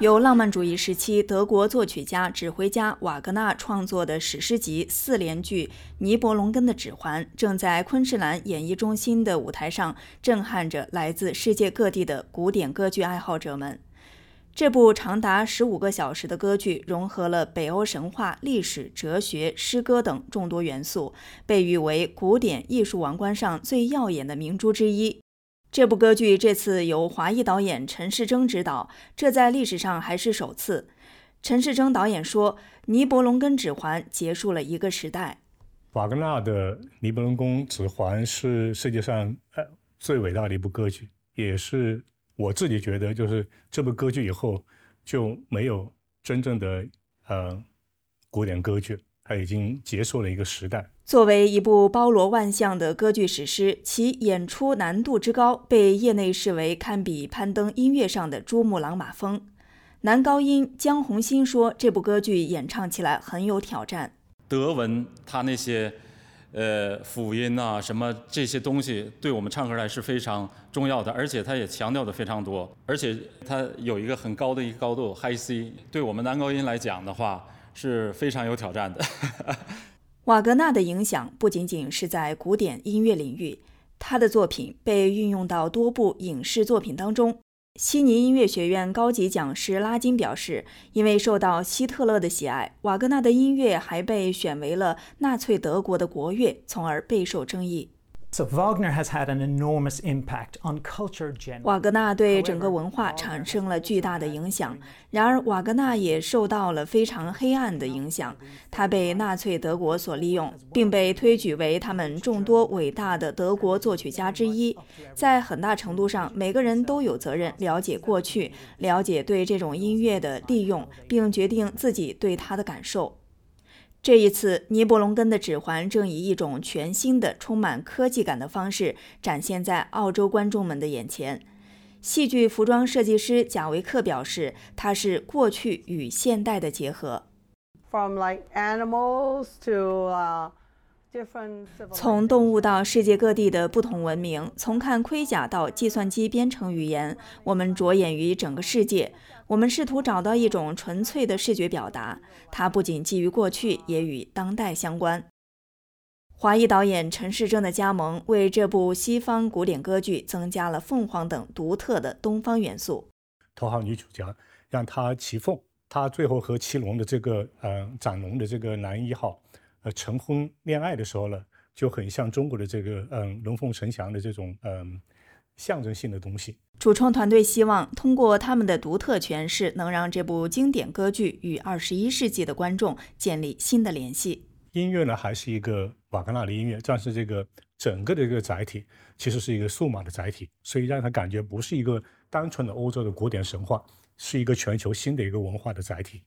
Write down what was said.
由浪漫主义时期德国作曲家、指挥家瓦格纳创作的史诗级四连剧《尼伯龙根的指环》正在昆士兰演艺中心的舞台上震撼着来自世界各地的古典歌剧爱好者们。这部长达十五个小时的歌剧融合了北欧神话、历史、哲学、诗歌等众多元素，被誉为古典艺术王冠上最耀眼的明珠之一。这部歌剧这次由华裔导演陈世铮执导，这在历史上还是首次。陈世铮导演说：“《尼伯龙根指环》结束了一个时代。”瓦格纳的《尼伯龙宫指环》是世界上呃最伟大的一部歌剧，也是我自己觉得，就是这部歌剧以后就没有真正的呃古典歌剧。它已经结束了一个时代。作为一部包罗万象的歌剧史诗，其演出难度之高，被业内视为堪比攀登音乐上的珠穆朗玛峰。男高音江宏新说：“这部歌剧演唱起来很有挑战。德文，它那些呃辅音啊，什么这些东西，对我们唱歌来是非常重要的，而且它也强调的非常多，而且它有一个很高的一个高度，High C。对我们男高音来讲的话。”是非常有挑战的。瓦格纳的影响不仅仅是在古典音乐领域，他的作品被运用到多部影视作品当中。悉尼音乐学院高级讲师拉金表示，因为受到希特勒的喜爱，瓦格纳的音乐还被选为了纳粹德国的国乐，从而备受争议。So Wagner has had an enormous impact on culture. 瓦格纳对整个文化产生了巨大的影响。然而，瓦格纳也受到了非常黑暗的影响。他被纳粹德国所利用，并被推举为他们众多伟大的德国作曲家之一。在很大程度上，每个人都有责任了解过去，了解对这种音乐的利用，并决定自己对它的感受。这一次，尼伯龙根的指环正以一种全新的、充满科技感的方式展现在澳洲观众们的眼前。戏剧服装设计师贾维克表示，它是过去与现代的结合。From like animals to 从动物到世界各地的不同文明，从看盔甲到计算机编程语言，我们着眼于整个世界。我们试图找到一种纯粹的视觉表达，它不仅基于过去，也与当代相关。华裔导演陈世正的加盟，为这部西方古典歌剧增加了凤凰等独特的东方元素。头号女主角让她骑凤，她最后和骑龙的这个呃斩龙的这个男一号。呃，成婚恋爱的时候呢，就很像中国的这个嗯龙凤呈祥的这种嗯象征性的东西。主创团队希望通过他们的独特诠释，能让这部经典歌剧与二十一世纪的观众建立新的联系。音乐呢，还是一个瓦格纳的音乐，但是这个整个的一个载体其实是一个数码的载体，所以让他感觉不是一个单纯的欧洲的古典神话，是一个全球新的一个文化的载体。